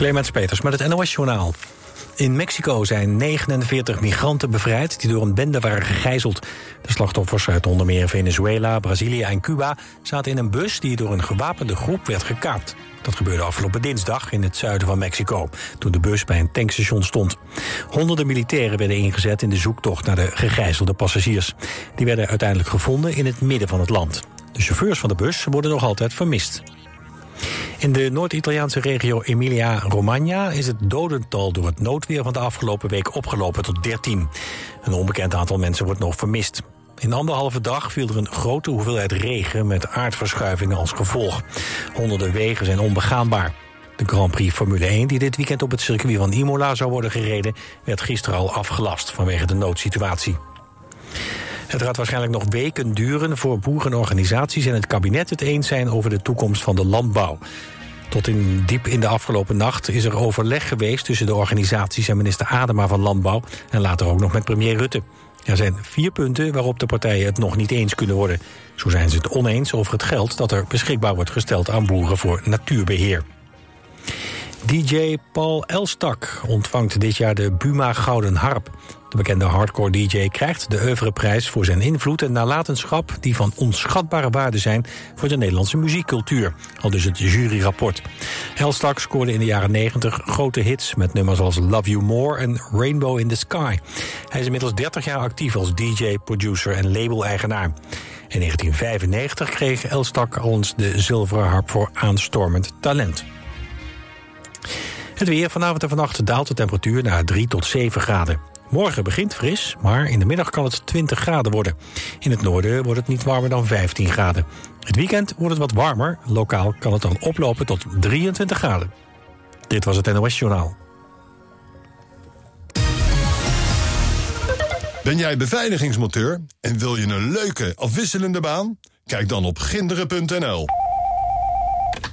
Clemens Peters met het NOS-journaal. In Mexico zijn 49 migranten bevrijd die door een bende waren gegijzeld. De slachtoffers uit onder meer Venezuela, Brazilië en Cuba... zaten in een bus die door een gewapende groep werd gekaapt. Dat gebeurde afgelopen dinsdag in het zuiden van Mexico... toen de bus bij een tankstation stond. Honderden militairen werden ingezet in de zoektocht naar de gegijzelde passagiers. Die werden uiteindelijk gevonden in het midden van het land. De chauffeurs van de bus worden nog altijd vermist. In de Noord-Italiaanse regio Emilia-Romagna is het dodental door het noodweer van de afgelopen week opgelopen tot 13. Een onbekend aantal mensen wordt nog vermist. In anderhalve dag viel er een grote hoeveelheid regen met aardverschuivingen als gevolg. Honderden wegen zijn onbegaanbaar. De Grand Prix Formule 1, die dit weekend op het circuit van Imola zou worden gereden, werd gisteren al afgelast vanwege de noodsituatie. Het gaat waarschijnlijk nog weken duren voor boerenorganisaties en het kabinet het eens zijn over de toekomst van de landbouw. Tot in diep in de afgelopen nacht is er overleg geweest tussen de organisaties en minister Adema van Landbouw en later ook nog met premier Rutte. Er zijn vier punten waarop de partijen het nog niet eens kunnen worden. Zo zijn ze het oneens over het geld dat er beschikbaar wordt gesteld aan boeren voor natuurbeheer. DJ Paul Elstak ontvangt dit jaar de Buma Gouden Harp. De bekende hardcore DJ krijgt de oeuvreprijs voor zijn invloed en nalatenschap... die van onschatbare waarde zijn voor de Nederlandse muziekcultuur. Al dus het juryrapport. Elstak scoorde in de jaren 90 grote hits... met nummers als Love You More en Rainbow in the Sky. Hij is inmiddels 30 jaar actief als DJ, producer en label-eigenaar. In 1995 kreeg Elstak eens de zilveren harp voor aanstormend talent. Het weer vanavond en vannacht daalt de temperatuur naar 3 tot 7 graden. Morgen begint fris, maar in de middag kan het 20 graden worden. In het noorden wordt het niet warmer dan 15 graden. Het weekend wordt het wat warmer. Lokaal kan het dan oplopen tot 23 graden. Dit was het NOS Journaal. Ben jij beveiligingsmonteur en wil je een leuke, afwisselende baan? Kijk dan op ginderen.nl.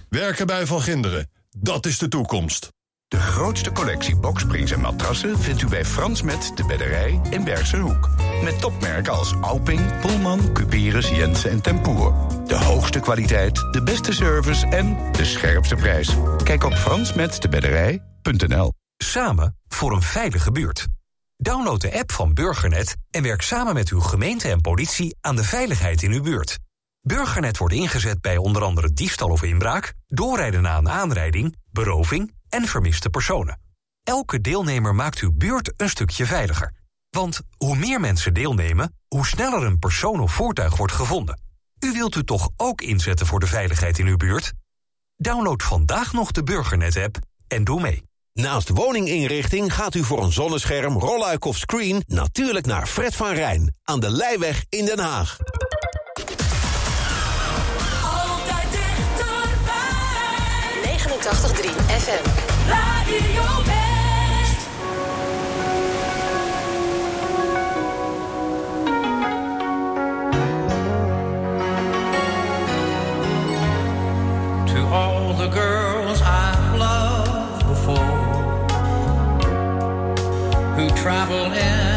Werken bij Van Ginderen, dat is de toekomst. De grootste collectie boksprings en matrassen vindt u bij Frans Met de Bedderij in Bergse Hoek. Met topmerken als Alping, Pullman, Cuperus, Jensen en Tempoer. De hoogste kwaliteit, de beste service en de scherpste prijs. Kijk op fransmetdebedderij.nl Samen voor een veilige buurt. Download de app van Burgernet en werk samen met uw gemeente en politie aan de veiligheid in uw buurt. Burgernet wordt ingezet bij onder andere diefstal of inbraak, doorrijden na een aanrijding, beroving en vermiste personen. Elke deelnemer maakt uw buurt een stukje veiliger. Want hoe meer mensen deelnemen, hoe sneller een persoon of voertuig wordt gevonden. U wilt u toch ook inzetten voor de veiligheid in uw buurt? Download vandaag nog de Burgernet-app en doe mee. Naast woninginrichting gaat u voor een zonnescherm, rolluik of screen... natuurlijk naar Fred van Rijn aan de Leiweg in Den Haag. 89.3 FM. Radio West. to all the girls I've loved before who travel in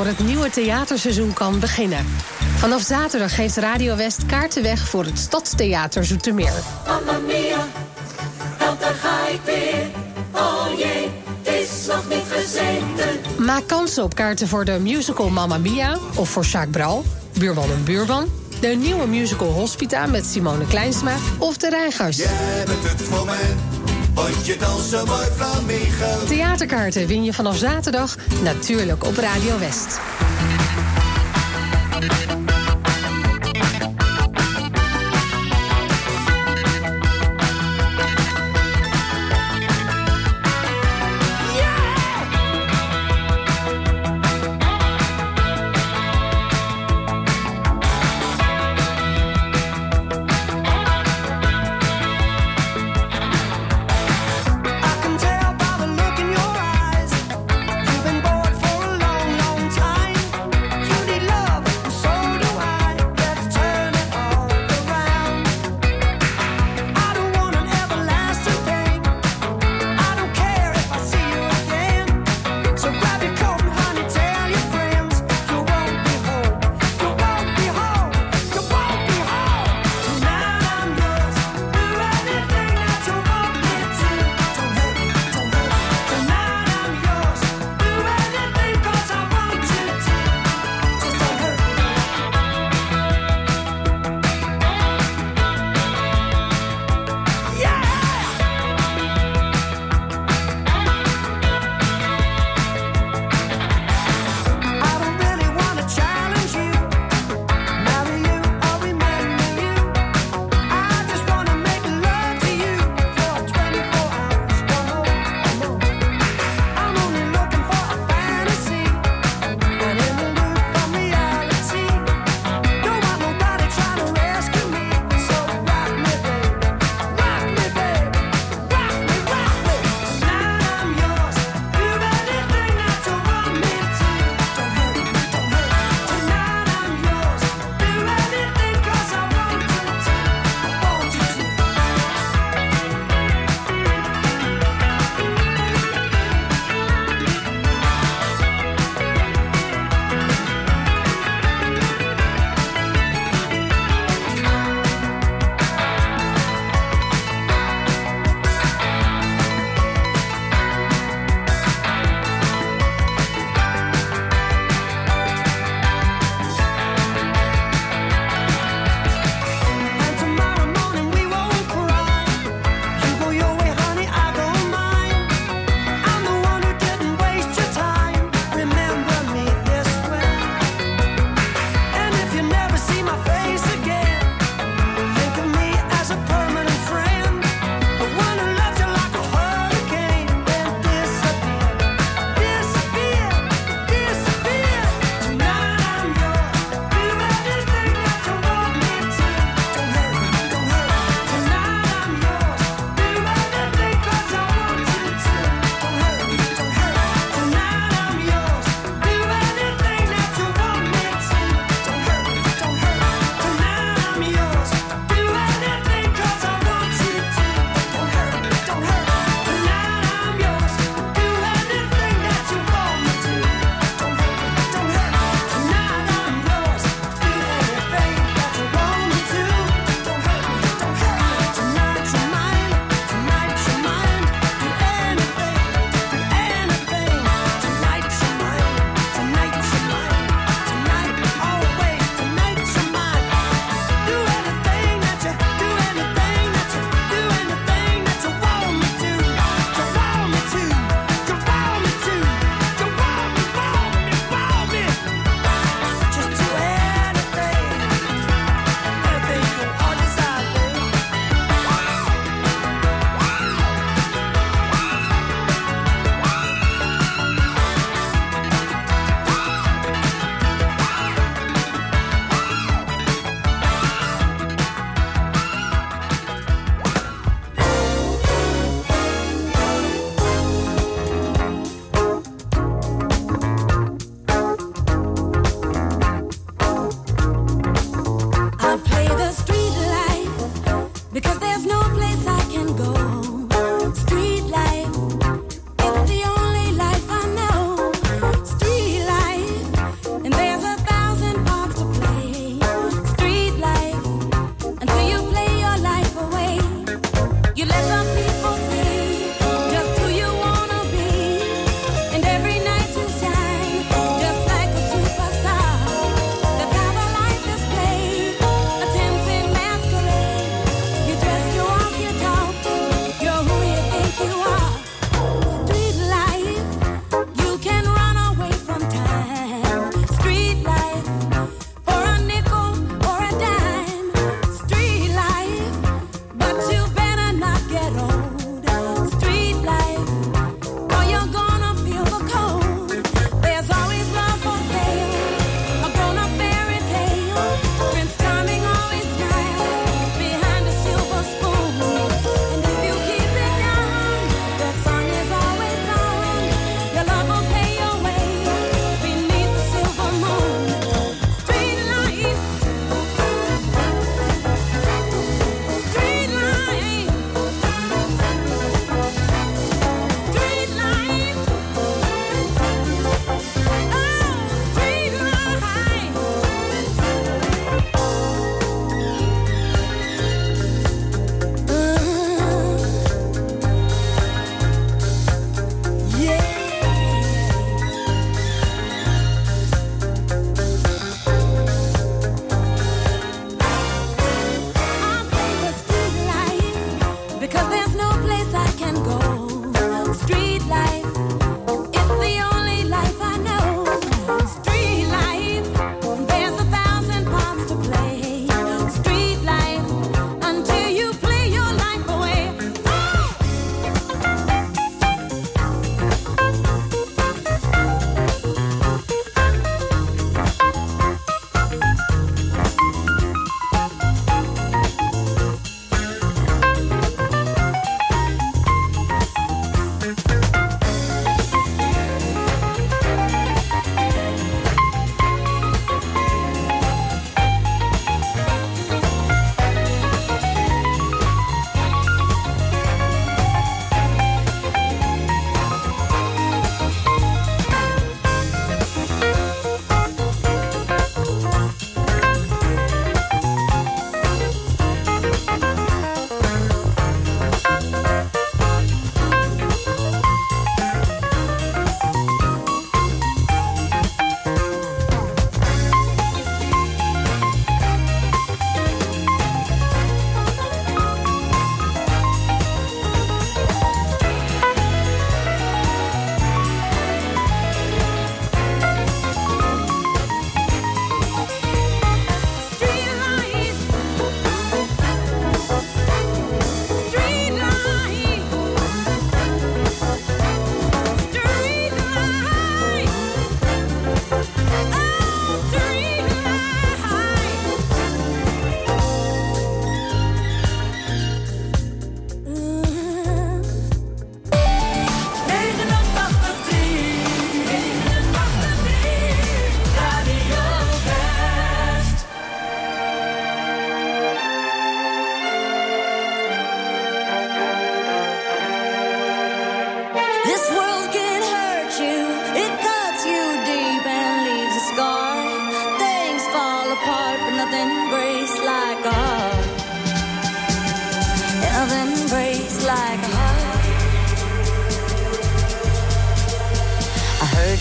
voor het nieuwe theaterseizoen kan beginnen. Vanaf zaterdag geeft Radio West kaarten weg voor het Stadstheater Zoetermeer. Mamma mia, help daar ga ik weer. Oh jee, het is nog niet gezeten. Maak kans op kaarten voor de musical Mamma Mia of voor Jacques Bral, Buurman en Buurman. De nieuwe musical Hospita met Simone Kleinsma of De Reigers. Jij bent het voor mij, flamenco. Theaterkaarten win je vanaf zaterdag natuurlijk op Radio West.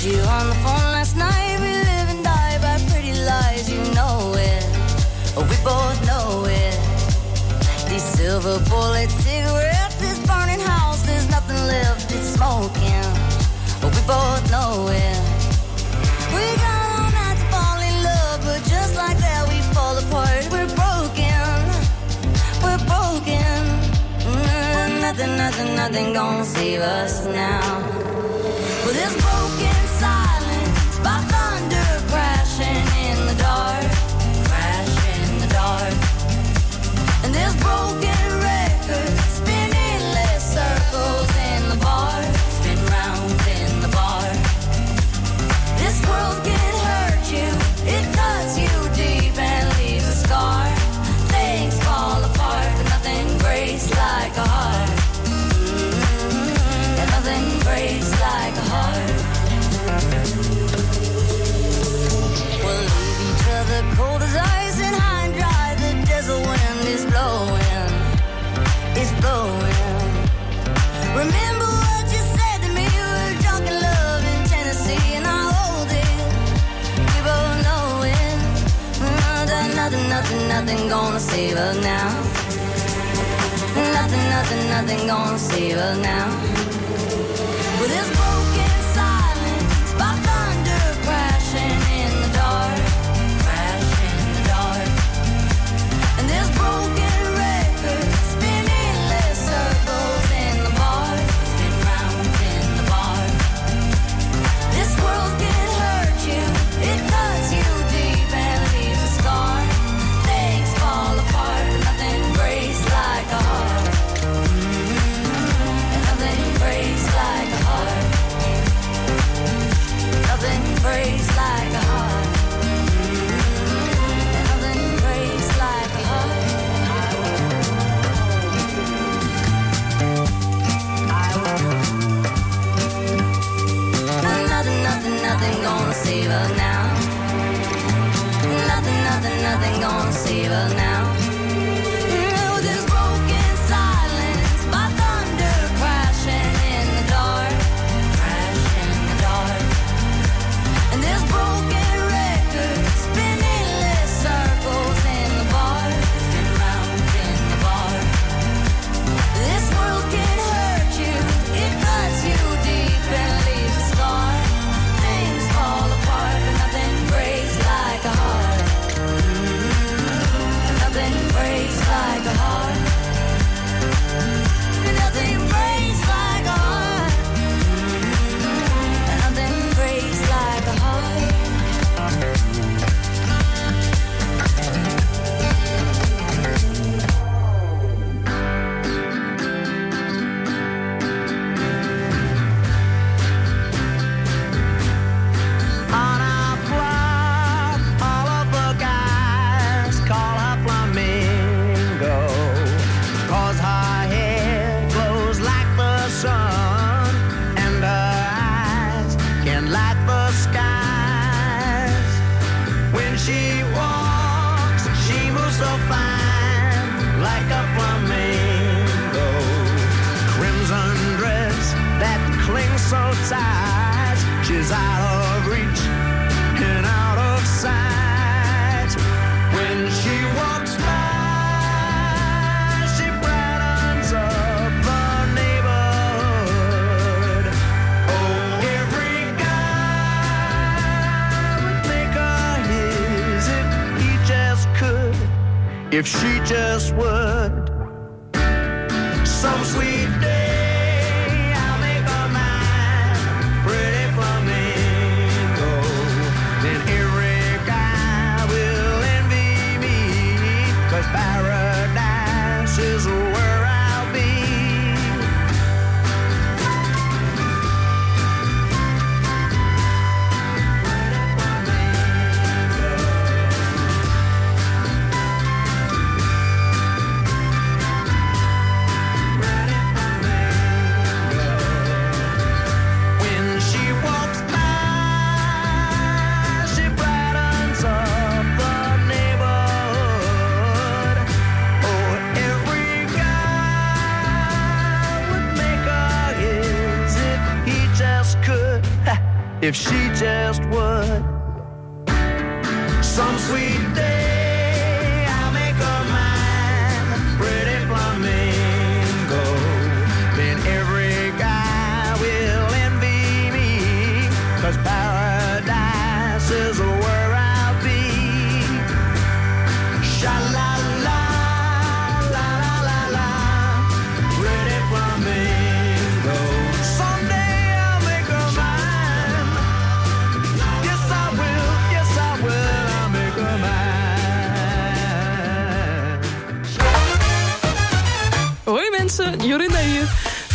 you on the phone last night. We live and die by pretty lies, you know it. We both know it. These silver bullet cigarettes, this burning house, there's nothing left, it's smoking. We both know it. nothing, nothing, nothing gonna save us now. Well, this broken silence by thunder crashing in the dark, crashing in the dark, and this broken. nothing gonna save us now. Nothing, nothing, nothing gonna save us now. With well, this she walks, she moves so fine, like a flamingo. Crimson dress that clings so tight, she's out if she just would. If she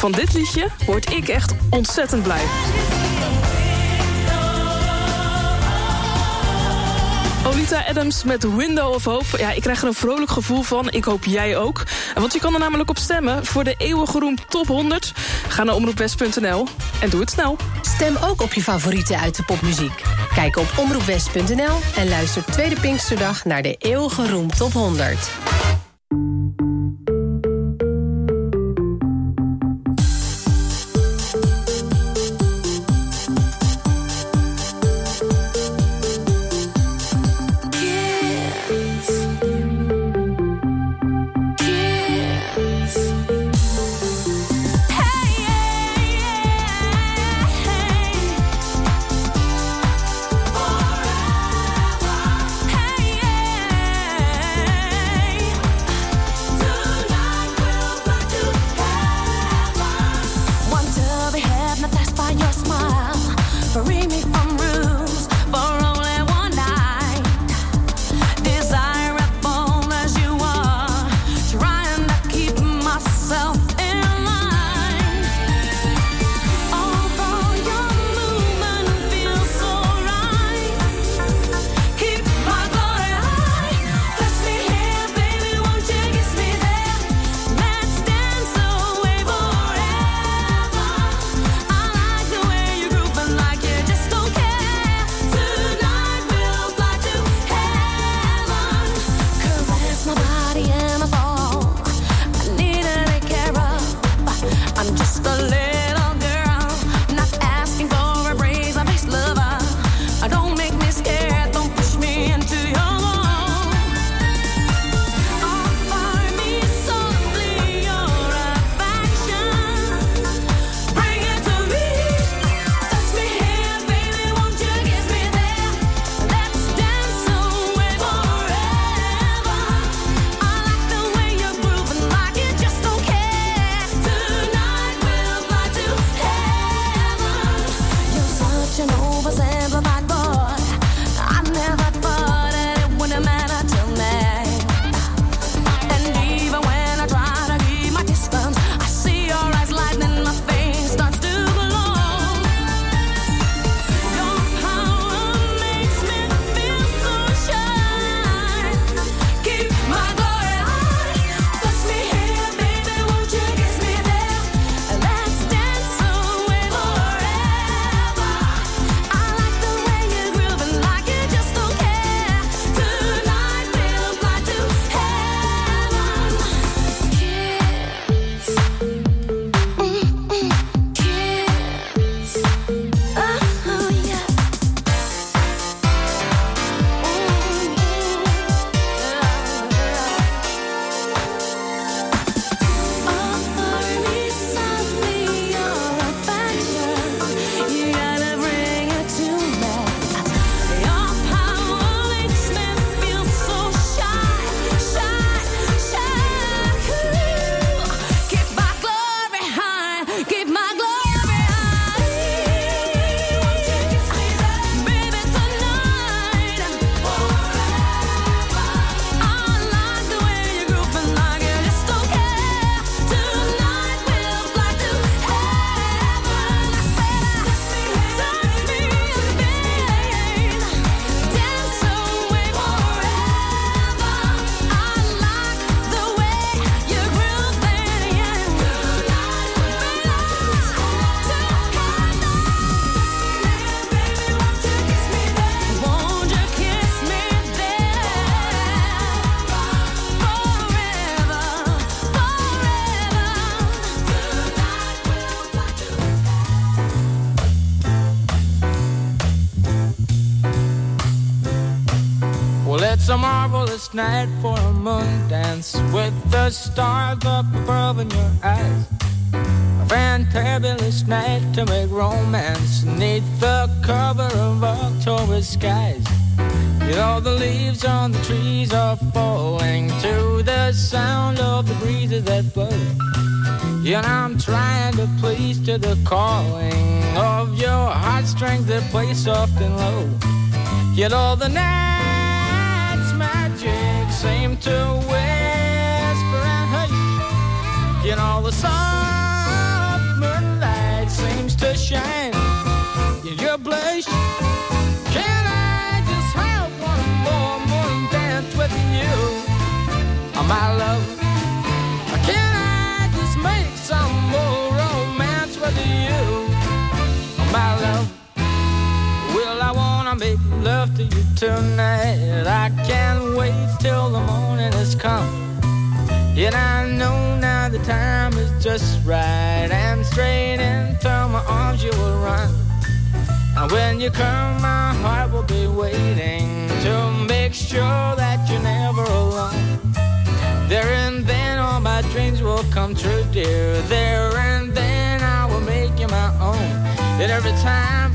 Van dit liedje word ik echt ontzettend blij. Olita Adams met Window of Hope. Ja, ik krijg er een vrolijk gevoel van. Ik hoop jij ook. Want je kan er namelijk op stemmen voor de eeuwige roem top 100. Ga naar omroepwest.nl en doe het snel. Stem ook op je favorieten uit de popmuziek. Kijk op omroepwest.nl en luister tweede Pinksterdag naar de eeuwige roem top 100. Give my night for a moon dance with the stars up above in your eyes. A fantabulous night to make romance neath the cover of October skies. You know the leaves on the trees are falling to the sound of the breezes that blow. You know I'm trying to please to the calling of your heartstrings that play soft and low. You know the night's seem to whisper and hush. You know the soft moonlight seems to shine in your blush. Can I just have one more moon dance with you, oh, my love? Can I just make some more romance with you, oh, my love? Well, I wanna make love to you tonight. Come. And I know now the time is just right. And straight into my arms you will run. And when you come, my heart will be waiting to make sure that you're never alone. There and then all my dreams will come true, dear. There and then I will make you my own. And every time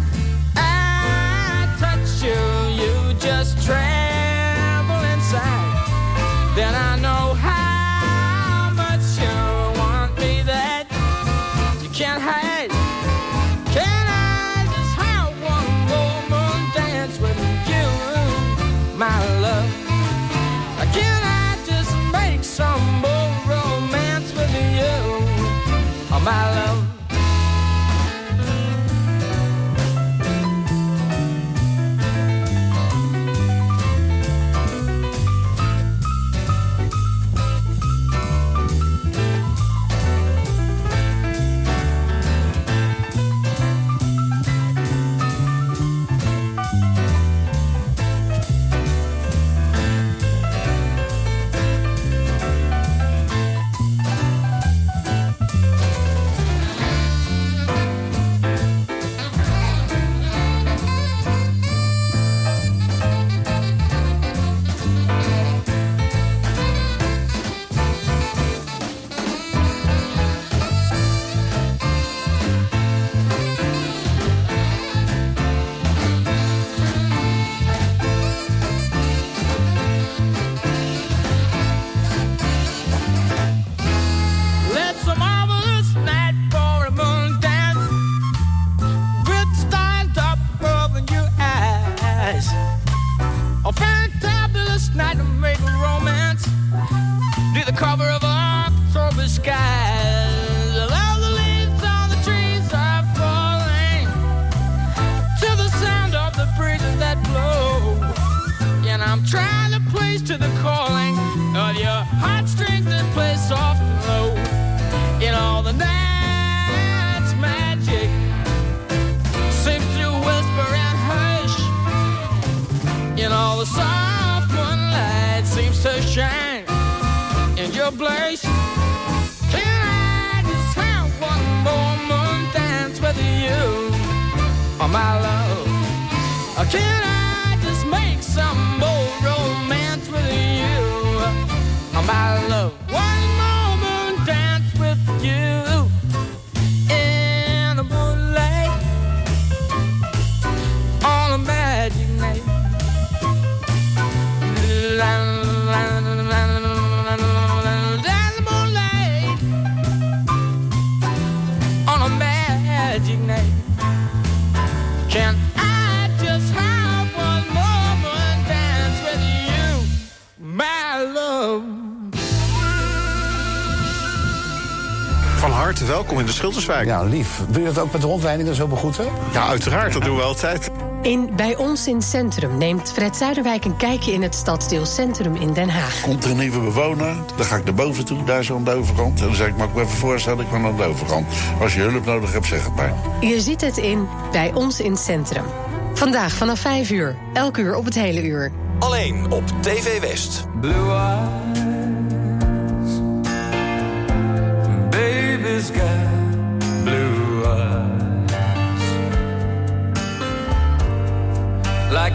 in de Schilderswijk. Ja, lief. Doe je dat ook met rondleidingen zo begroeten? Ja, uiteraard. Dat doen we altijd. In Bij ons in Centrum neemt Fred Zuiderwijk een kijkje in het stadsdeel Centrum in Den Haag. Komt er een nieuwe bewoner, dan ga ik naar boven toe, daar zo aan de overkant. En dan zeg ik, mag ik me even voorstellen, ik ben aan de overkant. Als je hulp nodig hebt, zeg het maar. Je ziet het in Bij ons in Centrum. Vandaag vanaf 5 uur, elk uur op het hele uur. Alleen op TV West. Blue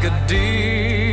a deep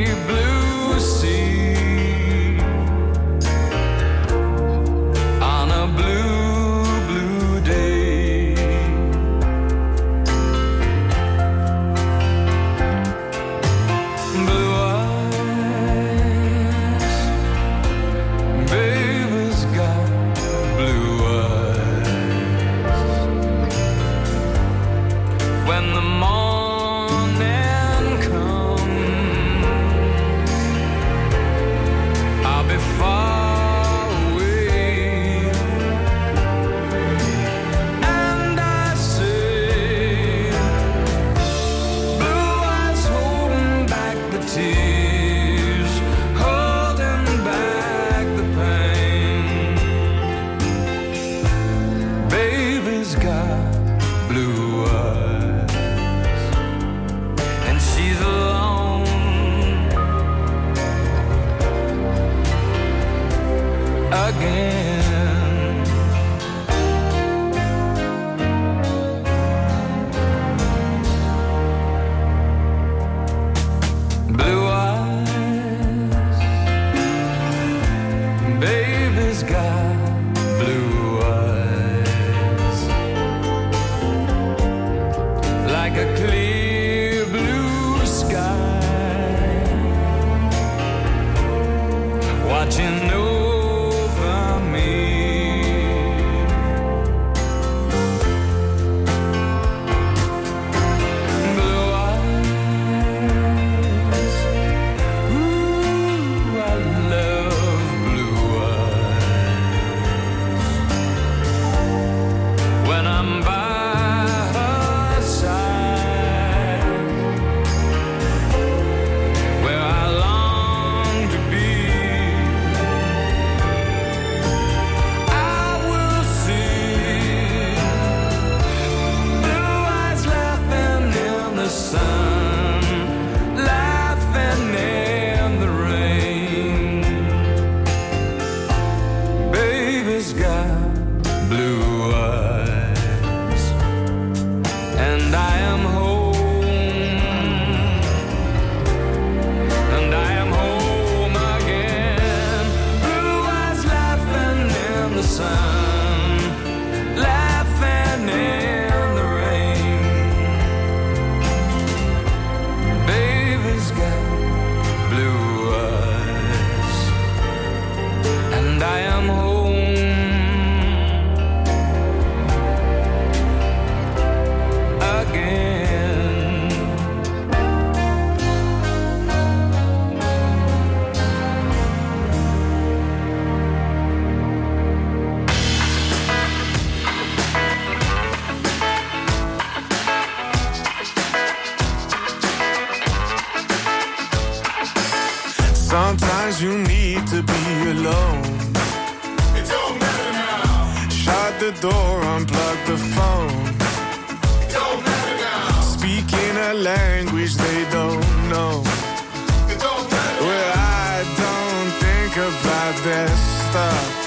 that stuff.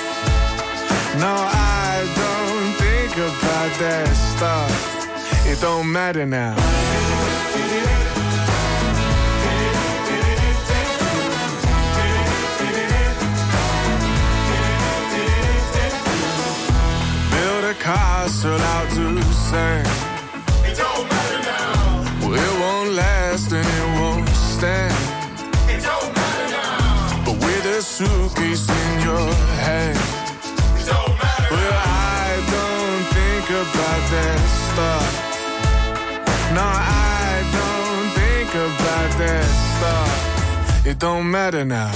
No, I don't think about that stuff. It don't matter now. Build a castle out to sing. No, I don't think about that stuff. It don't matter now.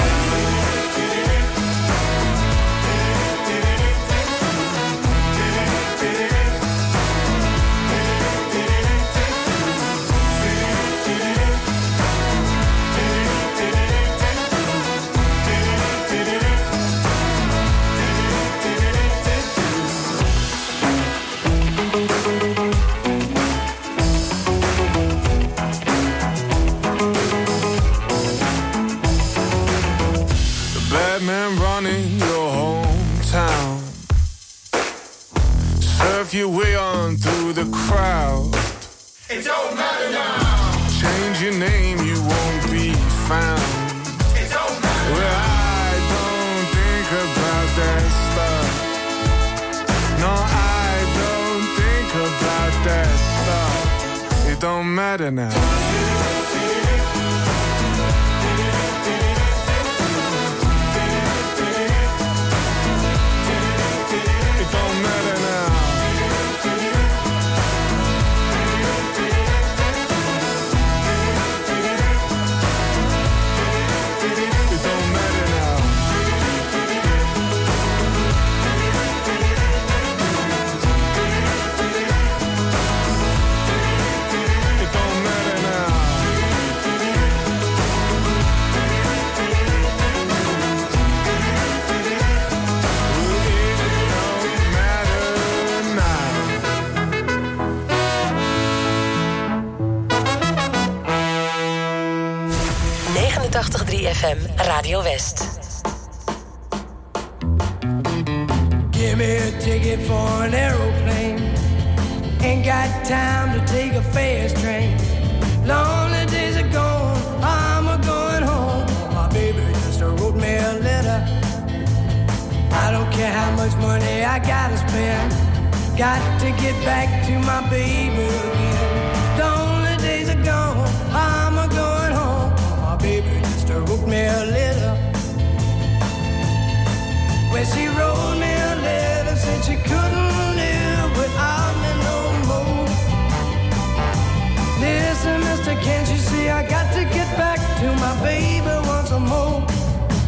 name, you won't be found. Well, I don't think about that stuff. No, I don't think about that stuff. It don't matter now. Playlist. Give me a ticket for an aeroplane. Ain't got time to take a fast train. Lonely days are gone, I'm a going home. Oh, my baby just wrote me a letter. I don't care how much money I gotta spend. Got to get back to my baby again. Lonely days are gone, I'm a going home. Oh, my baby just wrote me a letter. To my baby once more?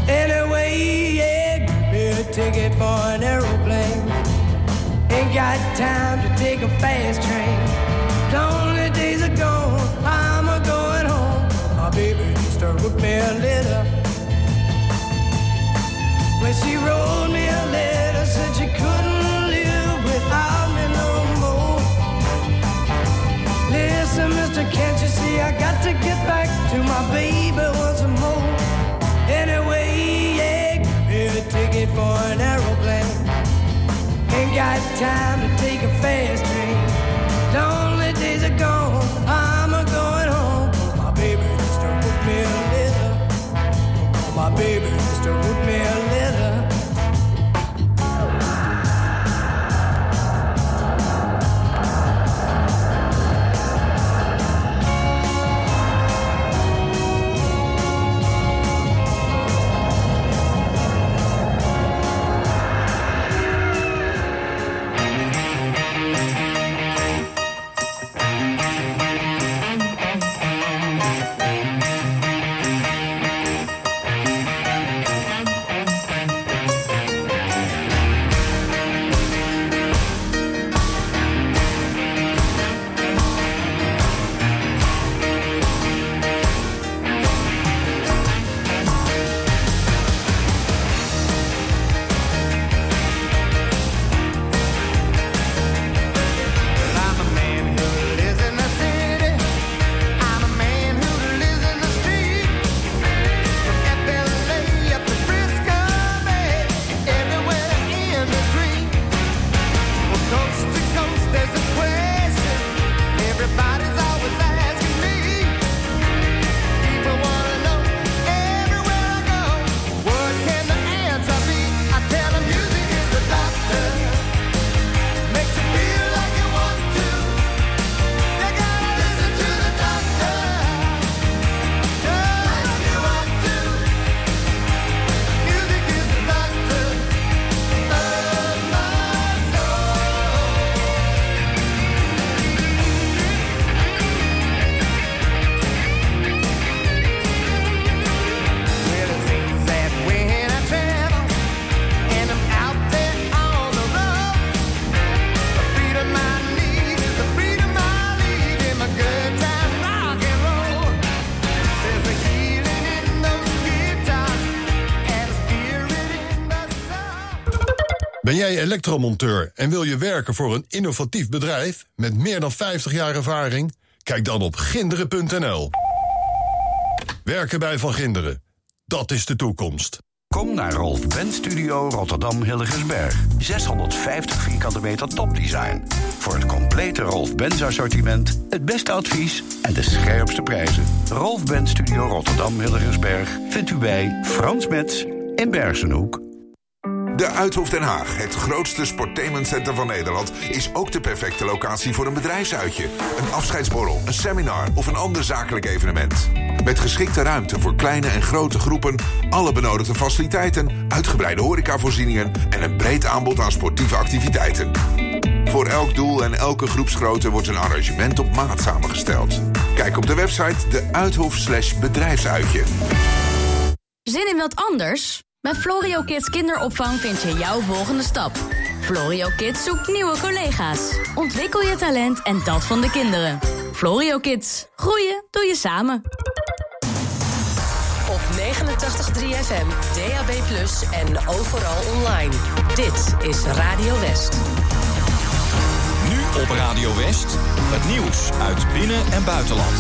Anyway, yeah, give me a ticket for an aeroplane. Ain't got time to take a fast train. Lonely days are gone, I'm a going home. My baby just wrote me a letter. When she wrote me a letter, said she couldn't live without me no more. Listen, mister, can't I got to get back to my baby once more? Anyway, yeah, me a ticket for an aeroplane. Ain't got time to jij elektromonteur en wil je werken voor een innovatief bedrijf met meer dan 50 jaar ervaring? Kijk dan op ginderen.nl. Werken bij Van Ginderen, dat is de toekomst. Kom naar Rolf Benz Studio Rotterdam Hilligensberg. 650 vierkante meter topdesign. Voor het complete Rolf Benz assortiment, het beste advies en de scherpste prijzen. Rolf Benz Studio Rotterdam Hilligensberg vindt u bij Frans Metz in Bergenhoek. De Uithof Den Haag, het grootste sportainmentcenter van Nederland, is ook de perfecte locatie voor een bedrijfsuitje, een afscheidsborrel, een seminar of een ander zakelijk evenement. Met geschikte ruimte voor kleine en grote groepen, alle benodigde faciliteiten, uitgebreide horecavoorzieningen en een breed aanbod aan sportieve activiteiten. Voor elk doel en elke groepsgrootte wordt een arrangement op maat samengesteld. Kijk op de website de Uithof bedrijfsuitje. Zin in wat anders? Bij Florio Kids kinderopvang vind je jouw volgende stap. Florio Kids zoekt nieuwe collega's. Ontwikkel je talent en dat van de kinderen. Florio Kids. Groeien doe je samen. Op 89.3 FM, DAB+, en overal online. Dit is Radio West. Nu op Radio West, het nieuws uit binnen- en buitenland.